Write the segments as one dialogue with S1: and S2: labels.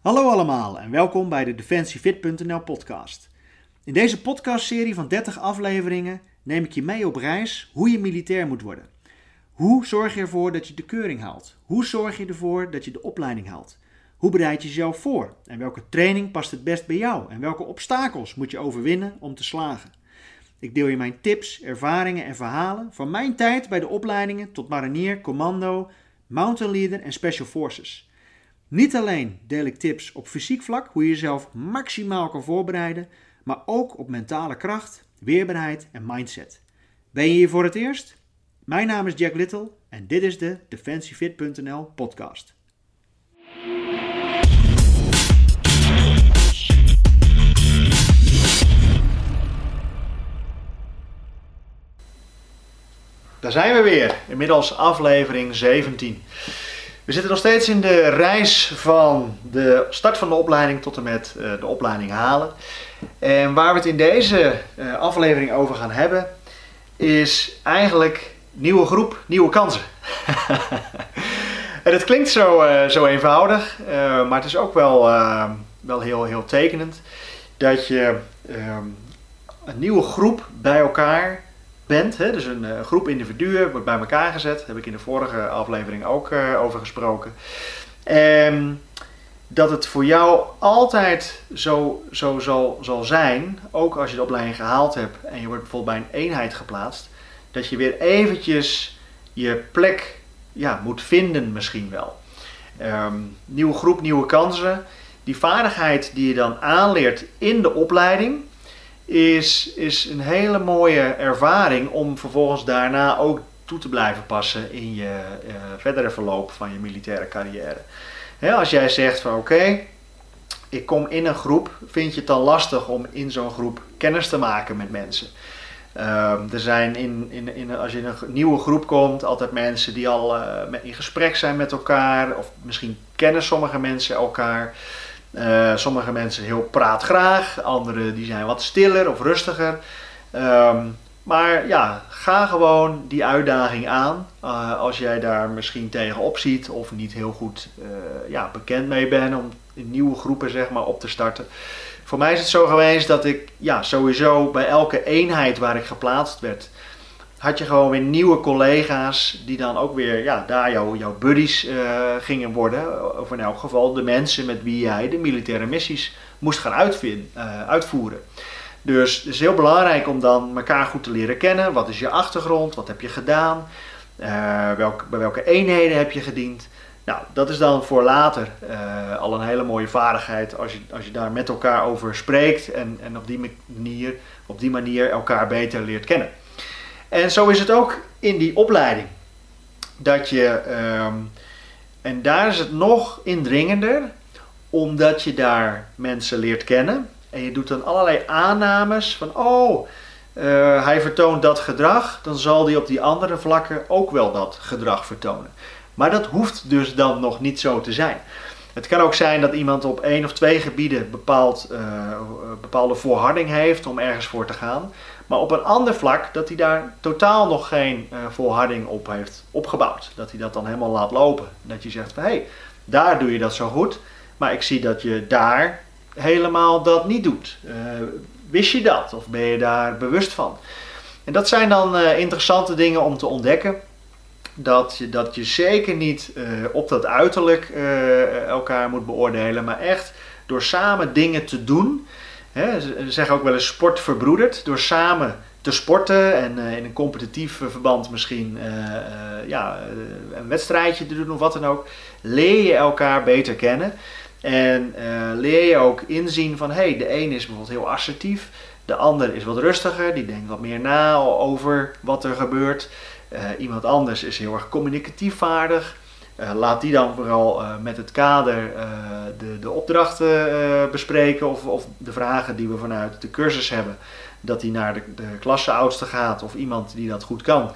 S1: Hallo allemaal en welkom bij de DefensieFit.nl podcast. In deze podcastserie van 30 afleveringen neem ik je mee op reis hoe je militair moet worden. Hoe zorg je ervoor dat je de keuring haalt? Hoe zorg je ervoor dat je de opleiding haalt? Hoe bereid je jezelf voor? En welke training past het best bij jou? En welke obstakels moet je overwinnen om te slagen? Ik deel je mijn tips, ervaringen en verhalen van mijn tijd bij de opleidingen tot marinier, commando, mountain leader en special forces. Niet alleen deel ik tips op fysiek vlak, hoe je jezelf maximaal kan voorbereiden, maar ook op mentale kracht, weerbaarheid en mindset. Ben je hier voor het eerst? Mijn naam is Jack Little en dit is de DefensieFit.nl podcast. Daar zijn we weer, inmiddels aflevering 17. We zitten nog steeds in de reis van de start van de opleiding tot en met eh, de opleiding halen. En waar we het in deze eh, aflevering over gaan hebben, is eigenlijk nieuwe groep, nieuwe kansen. en het klinkt zo, uh, zo eenvoudig, maar het is ook wel, wel heel, heel tekenend dat je ehm, een nieuwe groep bij elkaar Hè? Dus een uh, groep individuen wordt bij elkaar gezet. Daar heb ik in de vorige aflevering ook uh, over gesproken. En dat het voor jou altijd zo, zo zal, zal zijn, ook als je de opleiding gehaald hebt en je wordt bijvoorbeeld bij een eenheid geplaatst, dat je weer eventjes je plek ja, moet vinden misschien wel. Um, nieuwe groep, nieuwe kansen. Die vaardigheid die je dan aanleert in de opleiding, is, is een hele mooie ervaring om vervolgens daarna ook toe te blijven passen in je uh, verdere verloop van je militaire carrière. als jij zegt van oké, ik kom in een groep, vind je het dan lastig om in zo'n groep kennis te maken met mensen? Uh, er zijn in, in, in, als je in een nieuwe groep komt, altijd mensen die al uh, in gesprek zijn met elkaar, of misschien kennen sommige mensen elkaar. Uh, sommige mensen heel praatgraag, anderen die zijn wat stiller of rustiger. Um, maar ja, ga gewoon die uitdaging aan. Uh, als jij daar misschien tegenop ziet of niet heel goed uh, ja, bekend mee bent om nieuwe groepen zeg maar, op te starten. Voor mij is het zo geweest dat ik ja, sowieso bij elke eenheid waar ik geplaatst werd, had je gewoon weer nieuwe collega's die dan ook weer ja, daar jouw, buddies uh, gingen worden. Of in elk geval de mensen met wie jij de militaire missies moest gaan uh, uitvoeren. Dus het is heel belangrijk om dan elkaar goed te leren kennen. Wat is je achtergrond? Wat heb je gedaan? Uh, welk, bij welke eenheden heb je gediend? Nou, dat is dan voor later al een hele mooie vaardigheid als je, als je daar met elkaar over spreekt en, en op, die manier, op die manier elkaar beter leert kennen. En zo is het ook in die opleiding. Dat je, ehm, en daar is het nog indringender, omdat je daar mensen leert kennen. En je doet dan allerlei aannames van, oh, uh, hij vertoont dat gedrag, dan zal hij op die andere vlakken ook wel dat gedrag vertonen. Maar dat hoeft dus dan nog niet zo te zijn. Het kan ook zijn dat iemand op één of twee gebieden bepaald, uh, bepaalde voorharding heeft om ergens voor te gaan. Maar op een ander vlak dat hij daar totaal nog geen uh, volharding op heeft opgebouwd. Dat hij dat dan helemaal laat lopen. Dat je zegt hé, hey, daar doe je dat zo goed. Maar ik zie dat je daar helemaal dat niet doet. Uh, wist je dat? Of ben je daar bewust van? En dat zijn dan uh, interessante dingen om te ontdekken. Dat je, dat je zeker niet op dat uiterlijk elkaar moet beoordelen. Maar echt door samen dingen te doen Hè, ze zeggen ook wel eens sport verbroedert. Door samen te sporten en uh, in een competitief verband misschien uh, uh, ja, een wedstrijdje te doen of wat dan ook, leer je elkaar beter kennen. En leer je ook inzien van hey, de een is bijvoorbeeld heel assertief, de ander is wat rustiger, die denkt wat meer na over wat er gebeurt. iemand anders is heel erg communicatief vaardig. Uh, laat die dan vooral uh, met het kader uh, de, de opdrachten bespreken of, of de vragen die we vanuit de cursus hebben. Dat die naar de, de klasseoudste gaat of iemand die dat goed kan.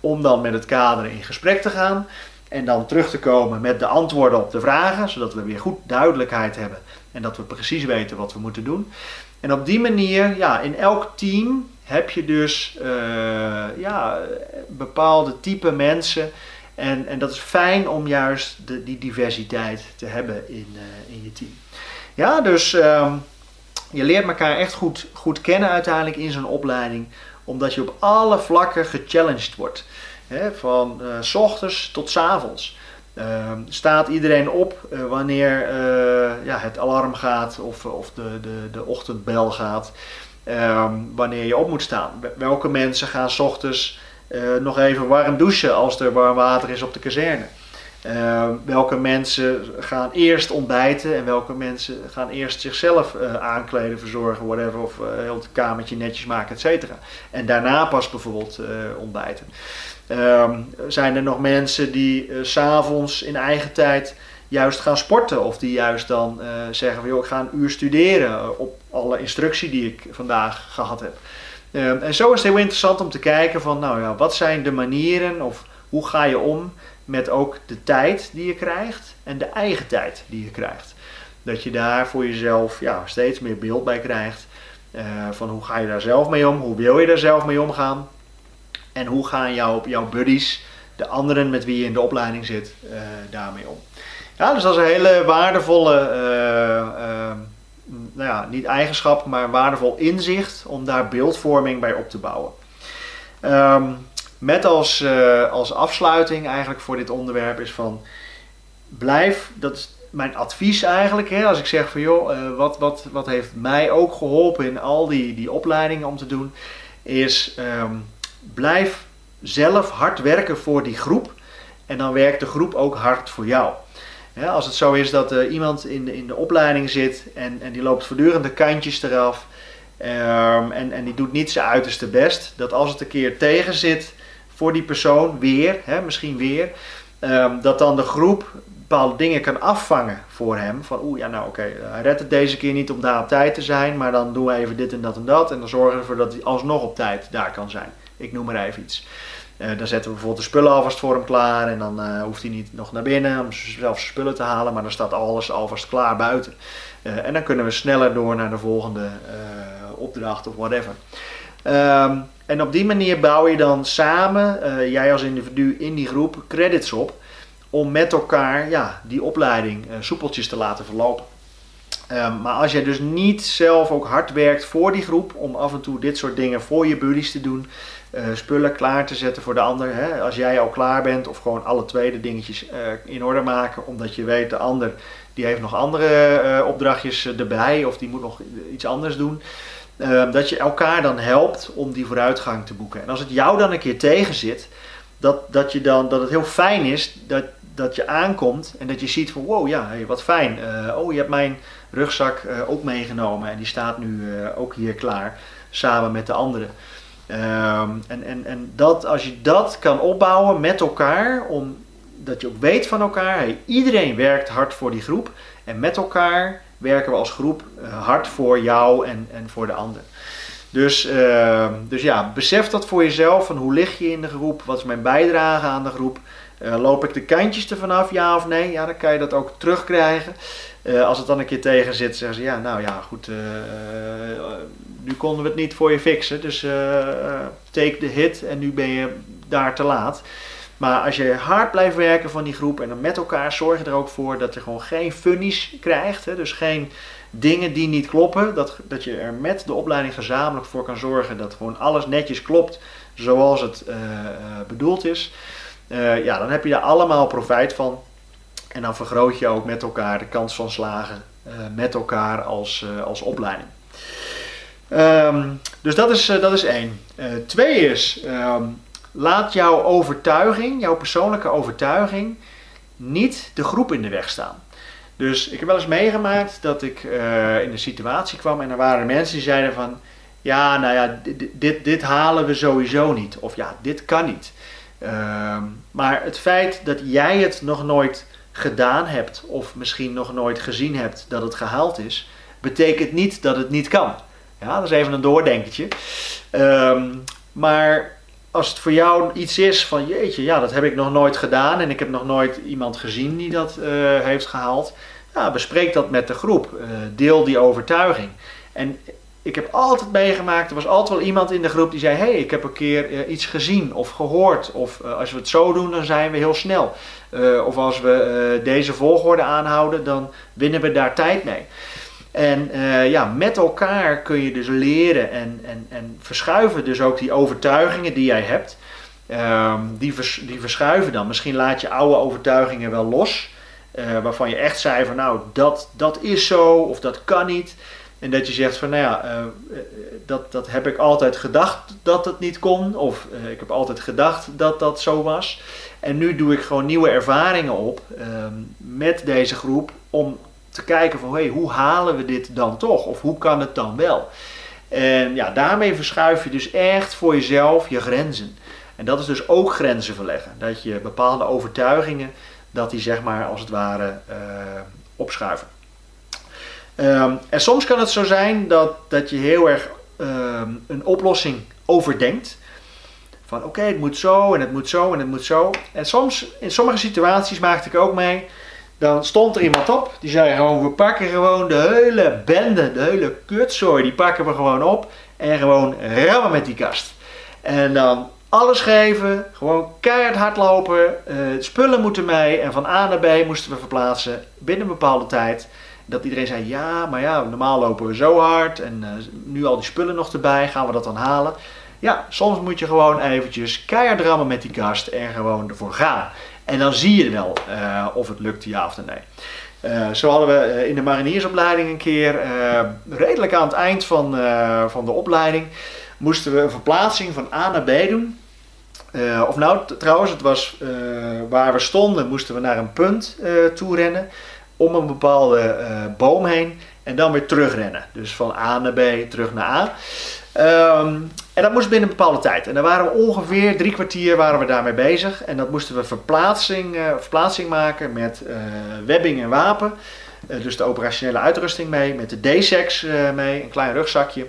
S1: Om dan met het kader in gesprek te gaan. En dan terug te komen met de antwoorden op de vragen. Zodat we weer goed duidelijkheid hebben. En dat we precies weten wat we moeten doen. En op die manier, ja, in elk team heb je dus ja, bepaalde type mensen En, en dat is fijn om juist de, die diversiteit te hebben in, in je team. Ja, dus ehm, je leert elkaar echt goed, goed kennen uiteindelijk in zo'n opleiding, omdat je op alle vlakken gechallenged wordt. van s ochtends tot s avonds. Uh, staat iedereen op uh, wanneer ja, het alarm gaat of, of de, de, de ochtendbel gaat. Ehm, wanneer je op moet staan. Welke mensen gaan s ochtends nog even warm douchen als er warm water is op de kazerne. Ehm, welke mensen gaan eerst ontbijten en welke mensen gaan eerst zichzelf uh, aankleden, verzorgen, whatever, of heel het kamertje netjes maken, et cetera. En daarna pas bijvoorbeeld ontbijten. Um, zijn er nog mensen die s s'avonds in eigen tijd juist gaan sporten of die juist dan zeggen van joh, ik ga een uur studeren op alle instructie die ik vandaag gehad heb. Um, en zo is het heel interessant om te kijken van nou ja, wat zijn de manieren of hoe ga je om met ook de tijd die je krijgt en de eigen tijd die je krijgt. Dat je daar voor jezelf ja, steeds meer beeld bij krijgt uh, van hoe ga je daar zelf mee om, hoe wil je daar zelf mee omgaan en hoe gaan jouw, jouw buddies, de anderen met wie je in de opleiding zit, uh, daarmee om. Ja, dus dat is een hele waardevolle, uh, nou ja, niet eigenschap, maar een waardevol inzicht om daar beeldvorming bij op te bouwen. Um, met als, uh, als afsluiting eigenlijk voor dit onderwerp is van blijf, dat is mijn advies eigenlijk, hè, als ik zeg van joh, uh, wat, wat, wat heeft mij ook geholpen in al die, die opleidingen om te doen, is um, blijf zelf hard werken voor die groep en dan werkt de groep ook hard voor jou. Als het zo is dat uh, iemand in de, in de opleiding zit en, en die loopt voortdurend de kantjes eraf um, en, en die doet niet zijn uiterste best, dat als het een keer tegen zit, voor die persoon weer, hè, misschien weer, um, dat dan de groep bepaalde dingen kan afvangen voor hem. Van oeh, ja nou oké, okay, hij redt het deze keer niet om daar op tijd te zijn, maar dan doen we even dit en dat en dat. En dan zorgen we ervoor dat hij alsnog op tijd daar kan zijn. Ik noem maar even iets. Uh, dan zetten we bijvoorbeeld de spullen alvast voor hem klaar en dan uh, hoeft hij niet nog naar binnen om zelf zijn spullen te halen, maar dan staat alles alvast klaar buiten. Uh, en dan kunnen we sneller door naar de volgende opdracht of whatever. Um, en op die manier bouw je dan samen, jij als individu in die groep, credits op om met elkaar ja, die opleiding soepeltjes te laten verlopen. Um, maar als jij dus niet zelf ook hard werkt voor die groep om af en toe dit soort dingen voor je buddies te doen, uh, spullen klaar te zetten voor de ander. Hè? Als jij al klaar bent of gewoon alle tweede dingetjes in orde maken, omdat je weet de ander die heeft nog andere opdrachtjes erbij of die moet nog iets anders doen. Ehm, dat je elkaar dan helpt om die vooruitgang te boeken. En als het jou dan een keer tegen zit, dat, dat, je dan, dat het heel fijn is dat, dat je aankomt en dat je ziet van wow, ja, hey, wat fijn. Oh, je hebt mijn rugzak ook meegenomen en die staat nu ook hier klaar samen met de anderen. Um, en en, en dat, als je dat kan opbouwen met elkaar, om, dat je ook weet van elkaar, iedereen werkt hard voor die groep en met elkaar werken we als groep uh, hard voor jou en, en voor de ander. Dus, uh, dus ja, besef dat voor jezelf. Van hoe lig je in de groep? Wat is mijn bijdrage aan de groep? Uh, loop ik de kantjes er vanaf, ja of nee? Ja, dan kan je dat ook terugkrijgen. Uh, als het dan een keer tegen zit, zeggen ze ja, nou ja, goed. nu konden we het niet voor je fixen. Dus take the hit en nu ben je daar te laat. Maar als je hard blijft werken van die groep en dan met elkaar zorg je er ook voor dat je gewoon geen funnies krijgt. Hè, dus geen dingen die niet kloppen. Dat, dat je er met de opleiding gezamenlijk voor kan zorgen dat gewoon alles netjes klopt zoals het bedoeld is. Ja, dan heb je daar allemaal profijt van. En dan vergroot je ook met elkaar de kans van slagen met elkaar als, als opleiding. Um, dus dat is, dat is één. twee is. Um, laat jouw overtuiging, jouw persoonlijke overtuiging, niet de groep in de weg staan. Dus ik heb wel eens meegemaakt dat ik in een situatie kwam en er waren mensen die zeiden van, ja, nou ja, dit, dit, halen we sowieso niet. Of ja, dit kan niet. Uh, maar het feit dat jij het nog nooit gedaan hebt, of misschien nog nooit gezien hebt dat het gehaald is, betekent niet dat het niet kan. Ja, dat is even een doordenkertje. Um, maar als het voor jou iets is van jeetje, ja, dat heb ik nog nooit gedaan en ik heb nog nooit iemand gezien die dat uh, heeft gehaald, ja, bespreek dat met de groep. Uh, deel die overtuiging. En ik heb altijd meegemaakt, er was altijd wel iemand in de groep die zei: hey, ik heb een keer eh, iets gezien of gehoord. Of eh, als we het zo doen, dan zijn we heel snel. Eh, of als we deze volgorde aanhouden, dan winnen we daar tijd mee. En ja, met elkaar kun je dus leren en, en, en verschuiven dus ook die overtuigingen die jij hebt. Ehm, die, die verschuiven dan. Misschien laat je oude overtuigingen wel los. waarvan je echt zei van nou, dat, dat is zo of dat kan niet. En dat je zegt van nou ja, uh, dat, dat heb ik altijd gedacht dat het niet kon. Of uh, ik heb altijd gedacht dat dat zo was. En nu doe ik gewoon nieuwe ervaringen op ehm, met deze groep. Om te kijken van hey, hoe halen we dit dan toch? Of hoe kan het dan wel? En ja, daarmee verschuif je dus echt voor jezelf je grenzen. En dat is dus ook grenzen verleggen. Dat je bepaalde overtuigingen, dat die zeg maar als het ware opschuiven. Um, en soms kan het zo zijn dat, dat je heel erg um, een oplossing overdenkt. Van oké, het moet zo en het moet zo en het moet zo. En soms, in sommige situaties maakte ik ook mee. Dan stond er iemand op, die zei gewoon, we pakken gewoon de hele bende, de hele kutzooi, die pakken we gewoon op. En gewoon rammen met die kast. En dan alles geven, gewoon keihard hardlopen. Uh, spullen moeten mee en van A naar B moesten we verplaatsen binnen een bepaalde tijd dat iedereen zei, ja, maar ja, normaal lopen we zo hard en uh, nu al die spullen nog erbij, gaan we dat dan halen? Ja, soms moet je gewoon eventjes keihard rammen met die kast en gewoon ervoor gaan. En dan zie je wel uh, of het lukt, ja of nee. Uh, zo hadden we in de mariniersopleiding een keer, redelijk aan het eind van, van de opleiding, moesten we een verplaatsing van A naar B doen. of nou, trouwens, het was waar we stonden, moesten we naar een punt toe rennen om een bepaalde uh, boom heen en dan weer terugrennen. Dus van A naar B, terug naar A. Um, en dat moest binnen een bepaalde tijd. En daar waren we ongeveer drie kwartier waren we daarmee bezig. En dat moesten we verplaatsing, uh, verplaatsing maken met uh, webbing en wapen. dus de operationele uitrusting mee, met de D-sex mee, een klein rugzakje.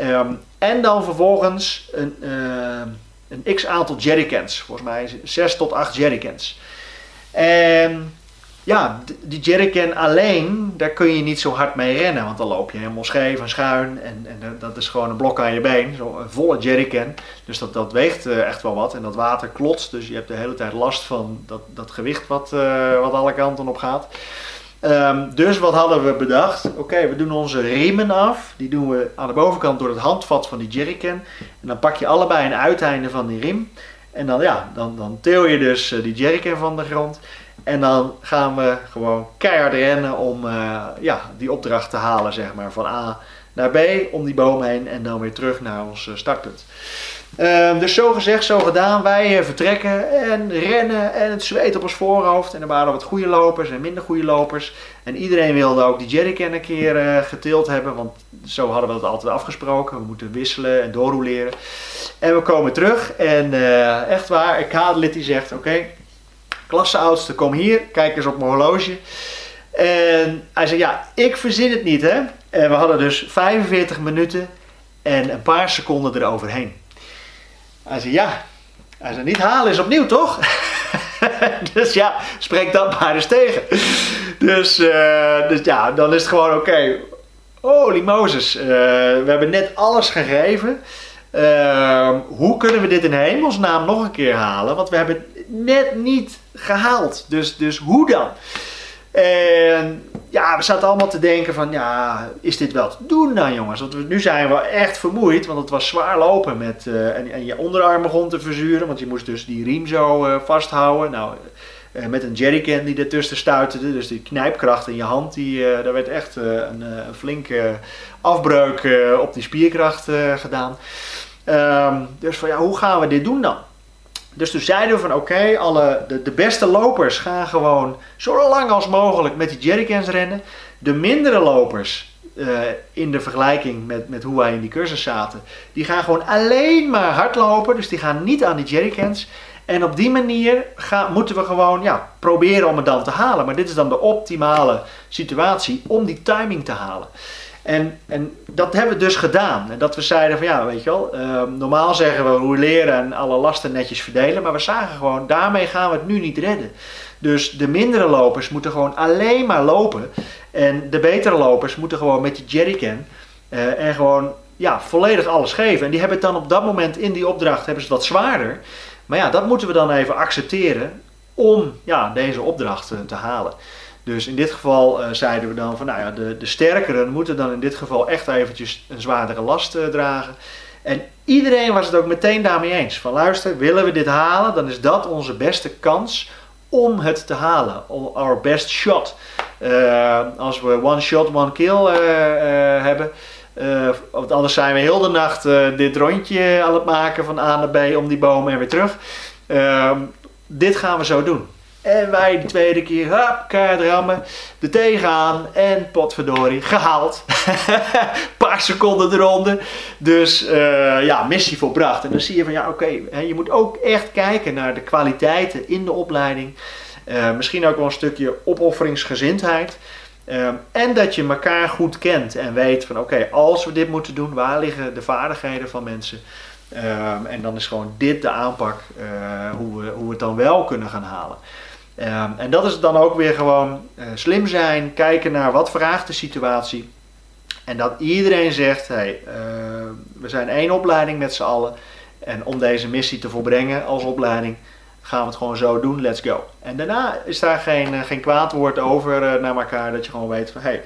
S1: Um, en dan vervolgens een, een x aantal jerrycans. Volgens mij 6 tot 8 jerrycans. En ja, die jerrycan alleen, daar kun je niet zo hard mee rennen. Want dan loop je helemaal scheef en schuin. En, en dat is gewoon een blok aan je been. Zo een volle jerrycan. Dus dat, dat weegt uh, echt wel wat. En dat water klotst. Dus je hebt de hele tijd last van dat, dat gewicht wat, uh, wat alle kanten op gaat. Um, dus wat hadden we bedacht? Oké, we doen onze riemen af. Die doen we aan de bovenkant door het handvat van die jerrycan. En dan pak je allebei een uiteinde van die riem. En dan, ja, dan, dan til je dus uh, die jerrycan van de grond. En dan gaan we gewoon keihard rennen om uh, ja, die opdracht te halen, zeg maar, van A naar B, om die boom heen en dan weer terug naar ons uh, startpunt. Uh, dus zo gezegd, zo gedaan. Wij uh, vertrekken en rennen en het zweet op ons voorhoofd. En er waren wat goede lopers en minder goede lopers. En iedereen wilde ook die jerrycan een keer getild hebben, want zo hadden we het altijd afgesproken. We moeten wisselen en doorrouleren. En we komen terug en echt waar, ik kaderlid die zegt, oké, klasseoudste, kom hier, kijk eens op mijn horloge. En hij zei, ja, ik verzin het niet, hè. En we hadden dus 45 minuten en een paar seconden eroverheen. Hij zei, ja, hij zei, niet halen is opnieuw, toch? dus ja, spreek dat maar eens tegen. Dus, uh, dus ja, dan is het gewoon oké. Okay. Holy Mozes, uh, we hebben net alles gegeven. Uh, hoe kunnen we dit in hemelsnaam nog een keer halen? Want we hebben net niet gehaald. Dus, dus hoe dan? En ja, we zaten allemaal te denken van, ja, is dit wel te doen dan jongens? Want nu zijn we echt vermoeid, want het was zwaar lopen met, uh, en, en, je onderarm begon te verzuren, want je moest dus die riem zo uh, vasthouden. Nou, uh, met een jerrycan die ertussen stuiterde, dus die knijpkracht in je hand, die, daar werd echt een, flinke afbreuk op die spierkracht gedaan. Um, dus van, ja, hoe gaan we dit doen dan? Dus toen zeiden we van oké, alle de, de, beste lopers gaan gewoon zo lang als mogelijk met die jerrycans rennen. De mindere lopers uh, in de vergelijking met, met hoe wij in die cursus zaten, die gaan gewoon alleen maar hardlopen. Dus die gaan niet aan die jerrycans. En op die manier gaan, moeten we gewoon ja, proberen om het dan te halen. Maar dit is dan de optimale situatie om die timing te halen. En, en dat hebben we dus gedaan. Dat we zeiden van ja, weet je wel, uh, normaal zeggen we hoe leren en alle lasten netjes verdelen. Maar we zagen gewoon, daarmee gaan we het nu niet redden. Dus de mindere lopers moeten gewoon alleen maar lopen. En de betere lopers moeten gewoon met die jerrycan en gewoon ja, volledig alles geven. En die hebben het dan op dat moment in die opdracht hebben ze wat zwaarder. Maar ja, dat moeten we dan even accepteren om ja, deze opdracht te halen. Dus in dit geval uh, zeiden we dan van nou ja, de, de sterkeren moeten dan in dit geval echt eventjes een zwaardere last uh, dragen. En iedereen was het ook meteen daarmee eens. Van luister, willen we dit halen, dan is dat onze beste kans om het te halen. Our best shot. Uh, als we one shot, one kill hebben. want anders zijn we heel de nacht dit rondje aan het maken van A naar B om die bomen en weer terug. Ehm, dit gaan we zo doen. En wij die tweede keer, hup, keihard rammen, er tegenaan en potverdorie, gehaald. paar seconden eronder. Dus uh, ja, missie volbracht. En dan zie je van ja, oké, je moet ook echt kijken naar de kwaliteiten in de opleiding. Uh, misschien ook wel een stukje opofferingsgezindheid. Uh, en dat je elkaar goed kent en weet van oké, als we dit moeten doen, waar liggen de vaardigheden van mensen? Um, en dan is gewoon dit de aanpak uh, hoe, we, hoe we het dan wel kunnen gaan halen. Um, en dat is dan ook weer gewoon uh, slim zijn, kijken naar wat vraagt de situatie. En dat iedereen zegt, hey, uh, we zijn één opleiding met z'n allen. En om deze missie te volbrengen als opleiding, gaan we het gewoon zo doen, let's go. En daarna is daar geen, geen kwaad woord over naar elkaar, dat je gewoon weet van, hey,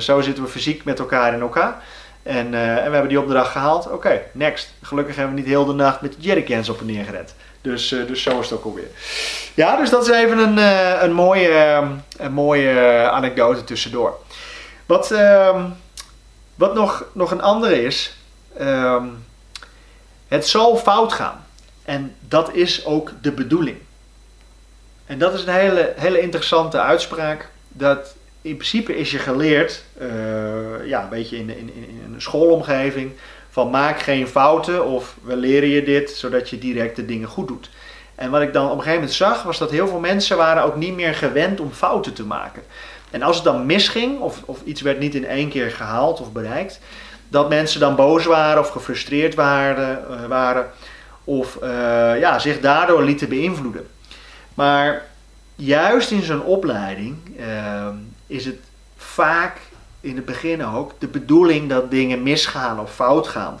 S1: zo zitten we fysiek met elkaar in elkaar. En, en we hebben die opdracht gehaald. Oké, next. Gelukkig hebben we niet heel de nacht met de jerrycans op en neer gered. Dus, uh, dus zo is het ook alweer. Ja, dus dat is even een, uh, een mooie, een mooie anekdote tussendoor. Wat, uh, wat nog, nog een andere is. Um, het zal fout gaan. En dat is ook de bedoeling. En dat is een hele, hele interessante uitspraak. Dat in principe is je geleerd, ja, een beetje in, in, in een schoolomgeving, van maak geen fouten of we leren je dit zodat je direct de dingen goed doet. En wat ik dan op een gegeven moment zag, was dat heel veel mensen waren ook niet meer gewend om fouten te maken. En als het dan misging, of, of iets werd niet in één keer gehaald of bereikt, dat mensen dan boos waren of gefrustreerd waren, uh, waren of uh, ja, zich daardoor lieten beïnvloeden. Maar juist in zo'n opleiding uh, is het vaak in het begin ook de bedoeling dat dingen misgaan of fout gaan.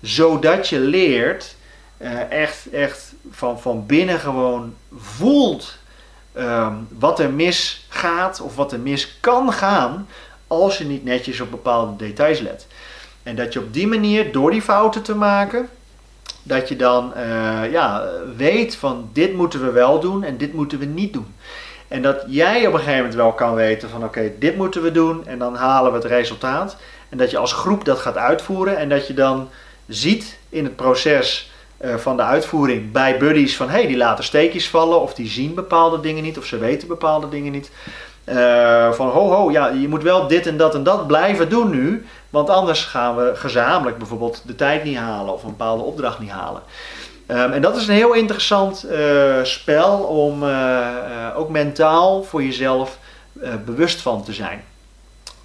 S1: Zodat je leert, uh, echt, echt van, van binnen gewoon voelt um, wat er misgaat of wat er mis kan gaan als je niet netjes op bepaalde details let. En dat je op die manier, door die fouten te maken, dat je dan uh, ja, weet van dit moeten we wel doen en dit moeten we niet doen. En dat jij op een gegeven moment wel kan weten van oké, dit moeten we doen en dan halen we het resultaat. En dat je als groep dat gaat uitvoeren en dat je dan ziet in het proces uh, van de uitvoering bij buddies van hé, hey, die laten steekjes vallen of die zien bepaalde dingen niet of ze weten bepaalde dingen niet. Uh, van ho ho, ja, je moet wel dit en dat en dat blijven doen nu, want anders gaan we gezamenlijk bijvoorbeeld de tijd niet halen of een bepaalde opdracht niet halen. Um, en dat is een heel interessant uh, spel om uh, uh, ook mentaal voor jezelf bewust van te zijn.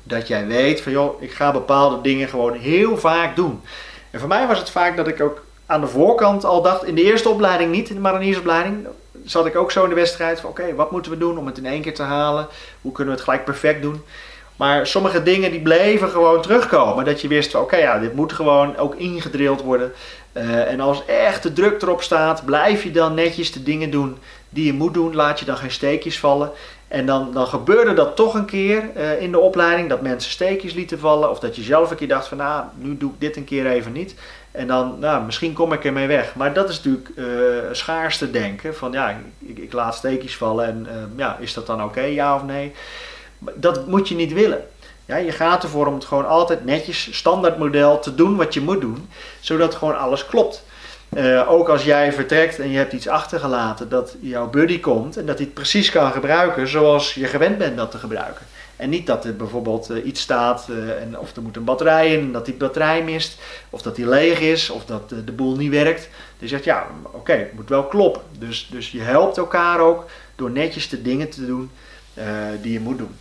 S1: Dat jij weet van joh, ik ga bepaalde dingen gewoon heel vaak doen. En voor mij was het vaak dat ik ook aan de voorkant al dacht, in de eerste opleiding niet, in de mariniersopleiding, zat ik ook zo in de wedstrijd van oké, wat moeten we doen om het in één keer te halen? Hoe kunnen we het gelijk perfect doen? Maar sommige dingen die bleven gewoon terugkomen. Dat je wist, oké, okay, ja, dit moet gewoon ook ingedrild worden. Uh, en als echt de druk erop staat, blijf je dan netjes de dingen doen die je moet doen. Laat je dan geen steekjes vallen. En dan, dan gebeurde dat toch een keer uh, in de opleiding, dat mensen steekjes lieten vallen. Of dat je zelf een keer dacht van, nou, nu doe ik dit een keer even niet. En dan, nou, misschien kom ik ermee weg. Maar dat is natuurlijk uh, schaarste denken. Van ja, ik, ik laat steekjes vallen en ja, is dat dan oké, ja of nee? Dat moet je niet willen. Ja, je gaat ervoor om het gewoon altijd netjes, standaard model te doen wat je moet doen, zodat gewoon alles klopt. Uh, ook als jij vertrekt en je hebt iets achtergelaten, dat jouw buddy komt en dat hij het precies kan gebruiken zoals je gewend bent dat te gebruiken. En niet dat er bijvoorbeeld uh, iets staat uh, en of er moet een batterij in dat die batterij mist, of dat die leeg is, of dat de boel niet werkt. Dus je zegt ja, oké, het moet wel kloppen. Dus, dus je helpt elkaar ook door netjes de dingen te doen die je moet doen.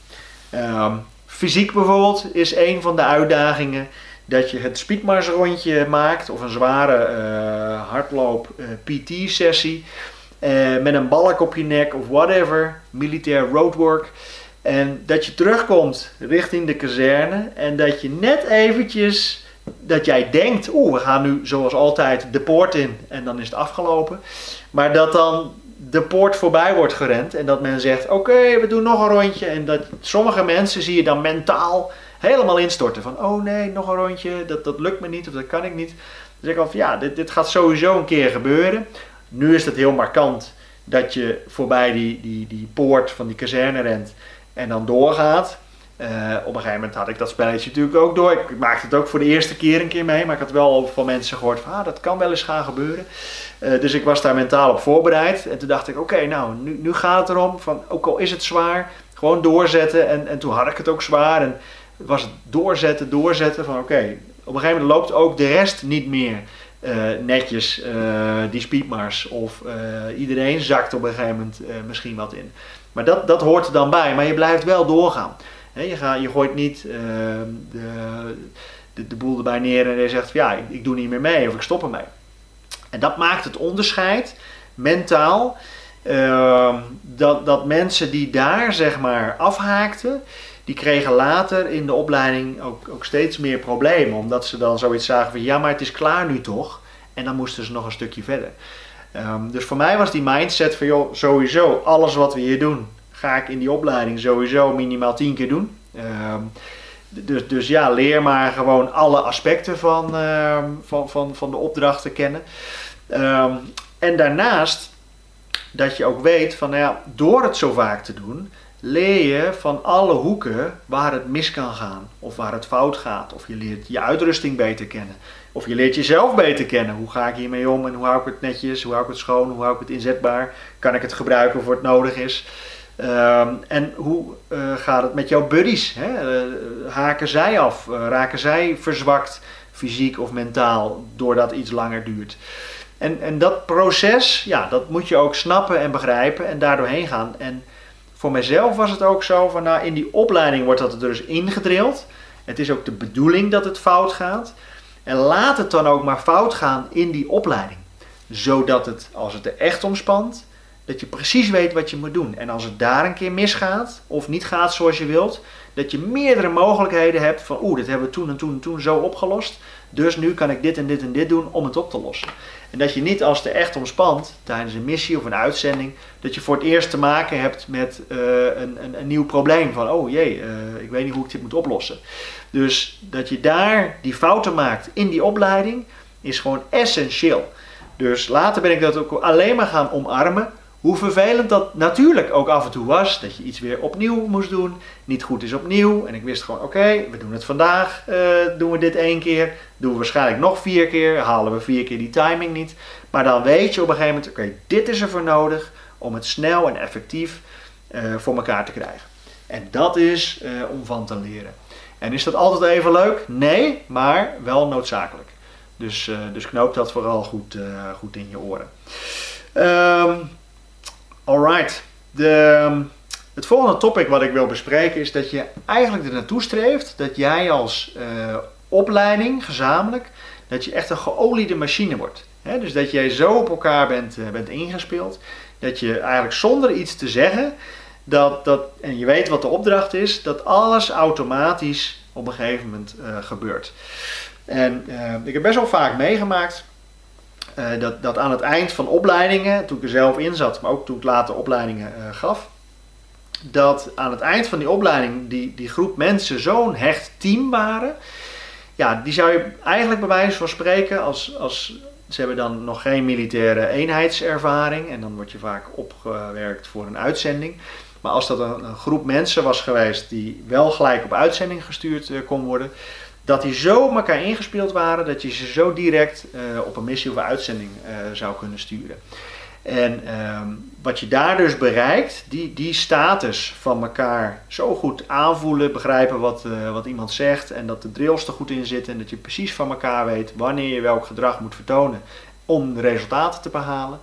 S1: Um, fysiek bijvoorbeeld is een van de uitdagingen dat je het speedmarsrondje maakt of een zware uh, hardloop uh, PT sessie uh, met een balk op je nek of whatever, militair roadwork. En dat je terugkomt richting de kazerne en dat je net eventjes, dat jij denkt, oeh, we gaan nu zoals altijd de poort in en dan is het afgelopen. Maar dat dan de poort voorbij wordt gerend en dat men zegt, oké, we doen nog een rondje. En dat sommige mensen zie je dan mentaal helemaal instorten van, oh nee, nog een rondje, dat, dat lukt me niet of dat kan ik niet. Dus ik al ja, dit, dit gaat sowieso een keer gebeuren. Nu is het heel markant dat je voorbij die, die, die poort van die kazerne rent en dan doorgaat. Uh, op een gegeven moment had ik dat spelletje natuurlijk ook door. Ik maakte het ook voor de eerste keer een keer mee, maar ik had wel van mensen gehoord van ah, dat kan wel eens gaan gebeuren. Uh, dus ik was daar mentaal op voorbereid. En toen dacht ik, oké, nou, nu, nu gaat het erom van ook al is het zwaar, gewoon doorzetten. En, en toen had ik het ook zwaar. En was het doorzetten, doorzetten van oké, op een gegeven moment loopt ook de rest niet meer. Uh, netjes die speedmars of iedereen zakt op een gegeven moment misschien wat in. Maar dat, dat hoort er dan bij, maar je blijft wel doorgaan. Je, je gooit niet ehm, de, de, de, boel erbij neer en je zegt ja, ik, doe niet meer mee of ik stop ermee. En dat maakt het onderscheid mentaal. Uh, dat, dat mensen die daar zeg maar afhaakten, die kregen later in de opleiding ook, ook steeds meer problemen. Omdat ze dan zoiets zagen van ja, maar het is klaar nu toch. En dan moesten ze nog een stukje verder. Um, dus voor mij was die mindset van joh, sowieso alles wat we hier doen, ga ik in die opleiding sowieso minimaal tien keer doen. Um, dus, dus ja, leer maar gewoon alle aspecten van, uh, van, van, van de opdrachten kennen. Um, en daarnaast dat je ook weet van nou ja, door het zo vaak te doen, leer je van alle hoeken waar het mis kan gaan of waar het fout gaat. Of je leert je uitrusting beter kennen. Of je leert jezelf beter kennen. Hoe ga ik hiermee om en hoe hou ik het netjes, hoe hou ik het schoon, hoe hou ik het inzetbaar. Kan ik het gebruiken voor het nodig is. Um, en hoe uh, gaat het met jouw buddies? Hè? Uh, haken zij af? Uh, raken zij verzwakt, fysiek of mentaal, doordat iets langer duurt? En, en dat proces, ja, dat moet je ook snappen en begrijpen en daardoorheen gaan. En voor mijzelf was het ook zo van, nou, in die opleiding wordt dat er dus ingedrild. Het is ook de bedoeling dat het fout gaat. En laat het dan ook maar fout gaan in die opleiding. Zodat het, als het er echt om spant, dat je precies weet wat je moet doen. En als het daar een keer misgaat, of niet gaat zoals je wilt, dat je meerdere mogelijkheden hebt van, oeh, dit hebben we toen en toen en toen zo opgelost. Dus nu kan ik dit en dit en dit doen om het op te lossen. En dat je niet als er echt om spant, tijdens een missie of een uitzending, dat je voor het eerst te maken hebt met uh, een, een, een, nieuw probleem. Van, oh jee, uh, ik weet niet hoe ik dit moet oplossen. Dus dat je daar die fouten maakt in die opleiding, is gewoon essentieel. Dus later ben ik dat ook alleen maar gaan omarmen. Hoe vervelend dat natuurlijk ook af en toe was, dat je iets weer opnieuw moest doen, niet goed is opnieuw. En ik wist gewoon, oké, we doen het vandaag, uh, doen we dit één keer, doen we waarschijnlijk nog vier keer, halen we vier keer die timing niet. Maar dan weet je op een gegeven moment, oké, dit is er voor nodig om het snel en effectief uh, voor elkaar te krijgen. En dat is uh, om van te leren. En is dat altijd even leuk? Nee, maar wel noodzakelijk. Dus, dus knoop dat vooral goed, goed in je oren. Um, Alright. De, ehm, het volgende topic wat ik wil bespreken is dat je eigenlijk er naartoe streeft dat jij als uh, opleiding gezamenlijk, dat je echt een geoliede machine wordt. dus dat jij zo op elkaar bent, uh, bent ingespeeld, dat je eigenlijk zonder iets te zeggen, dat, dat, en je weet wat de opdracht is, dat alles automatisch op een gegeven moment uh, gebeurt. En ik heb best wel vaak meegemaakt uh, dat, dat aan het eind van opleidingen, toen ik er zelf in zat, maar ook toen ik later opleidingen uh, gaf, dat aan het eind van die opleiding die, die groep mensen zo'n hecht team waren. Ja, die zou je eigenlijk bij wijze van spreken, als, als ze hebben dan nog geen militaire eenheidservaring en dan word je vaak opgewerkt voor een uitzending. Maar als dat een, groep mensen was geweest die wel gelijk op uitzending gestuurd uh, kon worden, dat die zo op elkaar ingespeeld waren dat je ze zo direct uh, op een missie of een uitzending uh, zou kunnen sturen. En uh, wat je daar dus bereikt, die, die status van elkaar zo goed aanvoelen, begrijpen wat, uh, wat iemand zegt en dat de drills er goed in zitten en dat je precies van elkaar weet wanneer je welk gedrag moet vertonen om resultaten te behalen.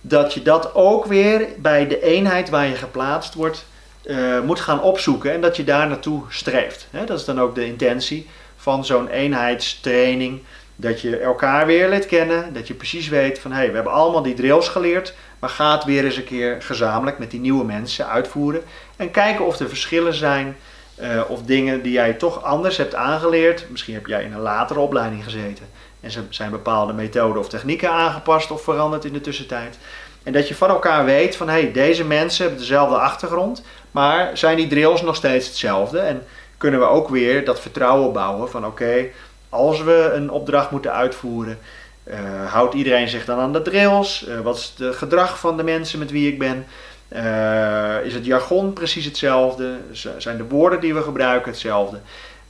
S1: Dat je dat ook weer bij de eenheid waar je geplaatst wordt uh, moet gaan opzoeken en dat je daar naartoe streeft. dat is dan ook de intentie van zo'n eenheidstraining. Dat je elkaar weer leert kennen, dat je precies weet van hé, hey, we hebben allemaal die drills geleerd, Maar ga het weer eens een keer gezamenlijk met die nieuwe mensen uitvoeren. En kijken of er verschillen zijn. Uh, of dingen die jij toch anders hebt aangeleerd. Misschien heb jij in een latere opleiding gezeten. En zijn bepaalde methoden of technieken aangepast of veranderd in de tussentijd. En dat je van elkaar weet van hey, deze mensen hebben dezelfde achtergrond. Maar zijn die drills nog steeds hetzelfde? En kunnen we ook weer dat vertrouwen bouwen van oké, als we een opdracht moeten uitvoeren, uh, houdt iedereen zich dan aan de drills? Uh, wat is het gedrag van de mensen met wie ik ben? Uh, is het jargon precies hetzelfde? Zijn de woorden die we gebruiken hetzelfde?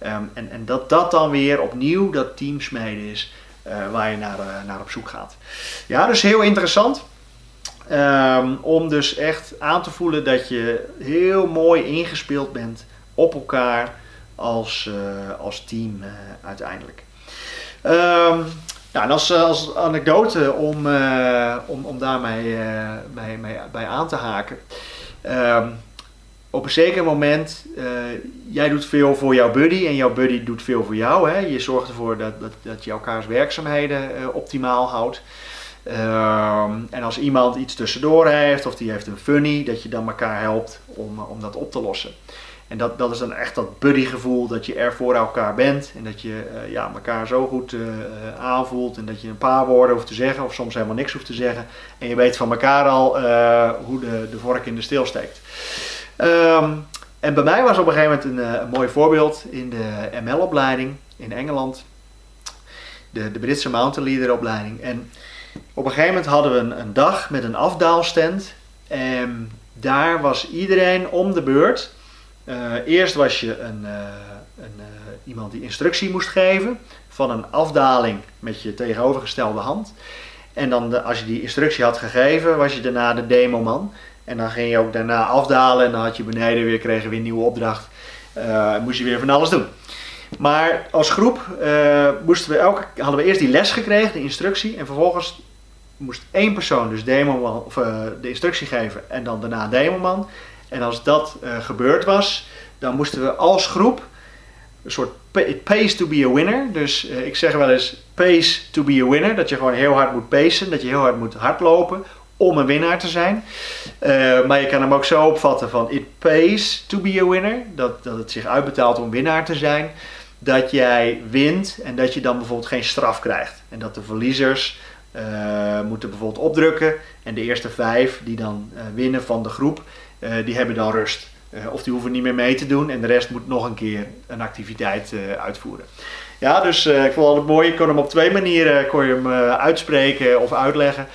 S1: Um, en, en dat dat dan weer opnieuw dat teamsmeden is waar je naar, naar op zoek gaat. Ja, dus heel interessant. Um, om dus echt aan te voelen dat je heel mooi ingespeeld bent op elkaar als, uh, als team uh, uiteindelijk. Um, nou, als, als anekdote om, om, om daarmee bij, bij, aan te haken. Um, op een zeker moment, jij doet veel voor jouw buddy en jouw buddy doet veel voor jou. Hè? Je zorgt ervoor dat, dat, dat je elkaars werkzaamheden optimaal houdt. Um, en als iemand iets tussendoor heeft of die heeft een funny, dat je dan elkaar helpt om, om dat op te lossen. En dat, dat is dan echt dat buddy gevoel dat je er voor elkaar bent en dat je uh, ja, elkaar zo goed uh, aanvoelt en dat je een paar woorden hoeft te zeggen of soms helemaal niks hoeft te zeggen. En je weet van elkaar al hoe de, de vork in de steel steekt. Um, en bij mij was op een gegeven moment een, een mooi voorbeeld in de ML-opleiding in Engeland. De, de Britse Mountain Leader opleiding. En op een gegeven moment hadden we een, dag met een afdaalstand. En daar was iedereen om de beurt. Uh, eerst was je een, uh, een uh, iemand die instructie moest geven van een afdaling met je tegenovergestelde hand. En dan als je die instructie had gegeven, was je daarna de demoman. En dan ging je ook daarna afdalen en dan had je beneden weer, kregen weer een nieuwe opdracht. moest je weer van alles doen. Maar als groep moesten we elke, hadden we eerst die les gekregen, de instructie. En vervolgens moest één persoon dus demoman, of, uh, de instructie geven en dan daarna demoman. En als dat uh, gebeurd was, dan moesten we als groep een soort it pays to be a winner. Dus ik zeg wel eens pays to be a winner. Dat je gewoon heel hard moet pacen, dat je heel hard moet hardlopen om een winnaar te zijn. maar je kan hem ook zo opvatten van it pays to be a winner. Dat, dat het zich uitbetaalt om winnaar te zijn. Dat jij wint en dat je dan bijvoorbeeld geen straf krijgt. En dat de verliezers uh, moeten bijvoorbeeld opdrukken. En de eerste vijf die dan uh, winnen van de groep, uh, die hebben dan rust. of die hoeven niet meer mee te doen en de rest moet nog een keer een activiteit uitvoeren. Ja, dus ik vond het mooi. Je kon hem op twee manieren kon je hem uitspreken of uitleggen.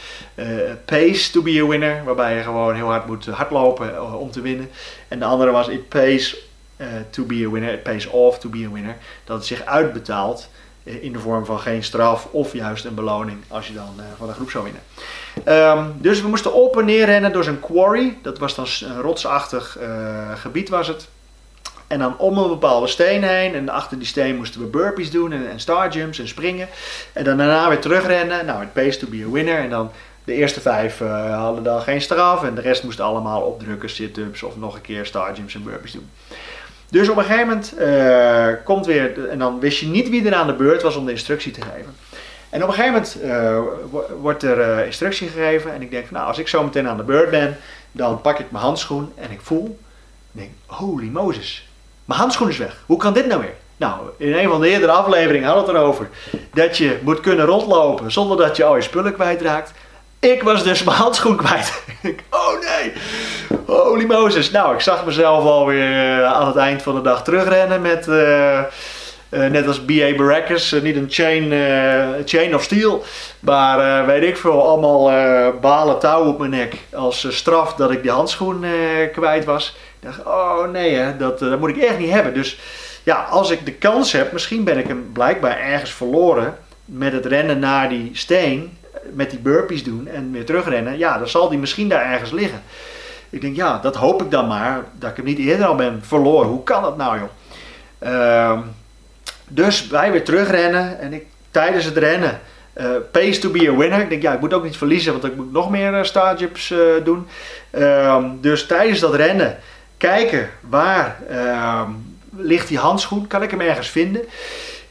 S1: pace to be a winner, waarbij je gewoon heel hard moet hardlopen om te winnen. En de andere was it pays to be a winner, it pays off to be a winner. Dat het zich uitbetaalt in de vorm van geen straf of juist een beloning als je dan uh, van de groep zou winnen. Um, dus we moesten op en neer rennen door zo'n quarry. Dat was dan een rotsachtig gebied was het. En dan om een bepaalde steen heen. En achter die steen moesten we burpees doen en, en star jumps en springen. En dan daarna weer terugrennen. Nou, het pays to be a winner. En dan de eerste vijf hadden dan geen straf. En de rest moest allemaal opdrukken, sit-ups of nog een keer star jumps en burpees doen. Dus op een gegeven moment uh, komt weer, en dan wist je niet wie er aan de beurt was om de instructie te geven. En op een gegeven moment uh, wordt er uh, instructie gegeven en ik denk van nou, als ik zo meteen aan de beurt ben, dan pak ik mijn handschoen en ik voel, ik denk, holy Moses, mijn handschoen is weg. Hoe kan dit nou weer? Nou, in een van de eerdere afleveringen hadden we het erover dat je moet kunnen rondlopen zonder dat je al je spullen kwijtraakt. Ik was dus mijn handschoen kwijt. oh nee, holy Moses. Nou, ik zag mezelf alweer uh, aan het eind van de dag terugrennen met, uh, uh, net als B.A. Baracus, niet een chain, chain of steel, maar weet ik veel, allemaal balen touw op mijn nek als straf dat ik die handschoen kwijt was. Ik dacht, oh nee, hè, dat, dat moet ik echt niet hebben. Dus ja, als ik de kans heb, misschien ben ik hem blijkbaar ergens verloren met het rennen naar die steen met die burpees doen en weer terugrennen, ja, dan zal die misschien daar ergens liggen. Ik denk, ja, dat hoop ik dan maar, dat ik hem niet eerder al ben verloren. Hoe kan dat nou, joh? Uh, dus wij weer terugrennen en ik tijdens het rennen, uh, pace to be a winner. Ik denk, ja, ik moet ook niet verliezen, want ik moet nog meer uh, doen. Uh, dus tijdens dat rennen, kijken waar ehm, ligt die handschoen, kan ik hem ergens vinden.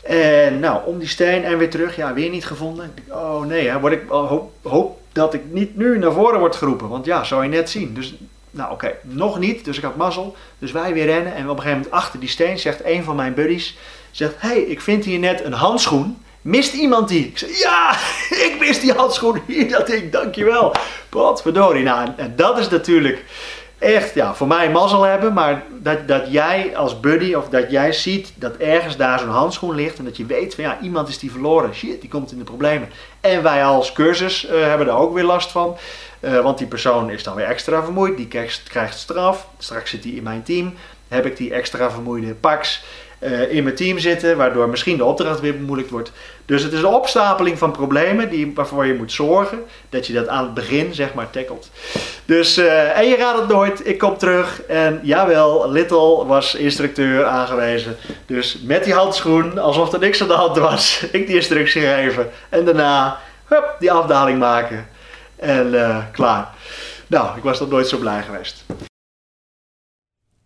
S1: En nou, om die steen en weer terug, ja, weer niet gevonden. Ik oh nee, hè, word ik, hoop, hoop, dat ik niet nu naar voren word geroepen. Want ja, zou je net zien. Dus, nou oké, nog niet. Dus ik had mazzel. Dus wij weer rennen. En op een gegeven moment achter die steen zegt een van mijn buddies... Zegt, hey, ik vind hier net een handschoen. Mist iemand die? Ik zeg, ja, ik mis die handschoen. Hier dat ding, dankjewel. Wat verdorie. Nou, en dat is natuurlijk echt ja, voor mij mazzel hebben, maar dat, dat jij als buddy of dat jij ziet dat ergens daar zo'n handschoen ligt en dat je weet van ja, iemand is die verloren, shit, die komt in de problemen. En wij als cursus uh, hebben daar ook weer last van, uh, want die persoon is dan weer extra vermoeid, die krijgt, krijgt straf, straks zit hij in mijn team, heb ik die extra vermoeide pax uh, in mijn team zitten, waardoor misschien de opdracht weer bemoeilijkt wordt. Dus het is een opstapeling van problemen die, waarvoor je moet zorgen dat je dat aan het begin zeg maar tackelt. Dus, uh, en je raadt het nooit, ik kom terug en jawel, Little was instructeur aangewezen. Dus met die handschoen, alsof er niks aan de hand was, ik die instructie geven en daarna hup, die afdaling maken en uh, klaar. Nou, ik was nog nooit zo blij geweest.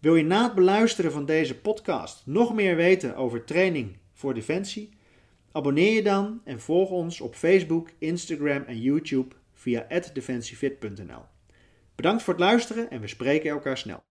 S1: Wil je na het beluisteren van deze podcast nog meer weten over training voor defensie? Abonneer je dan en volg ons op Facebook, Instagram en YouTube via defensiefit.nl. Bedankt voor het luisteren en we spreken elkaar snel.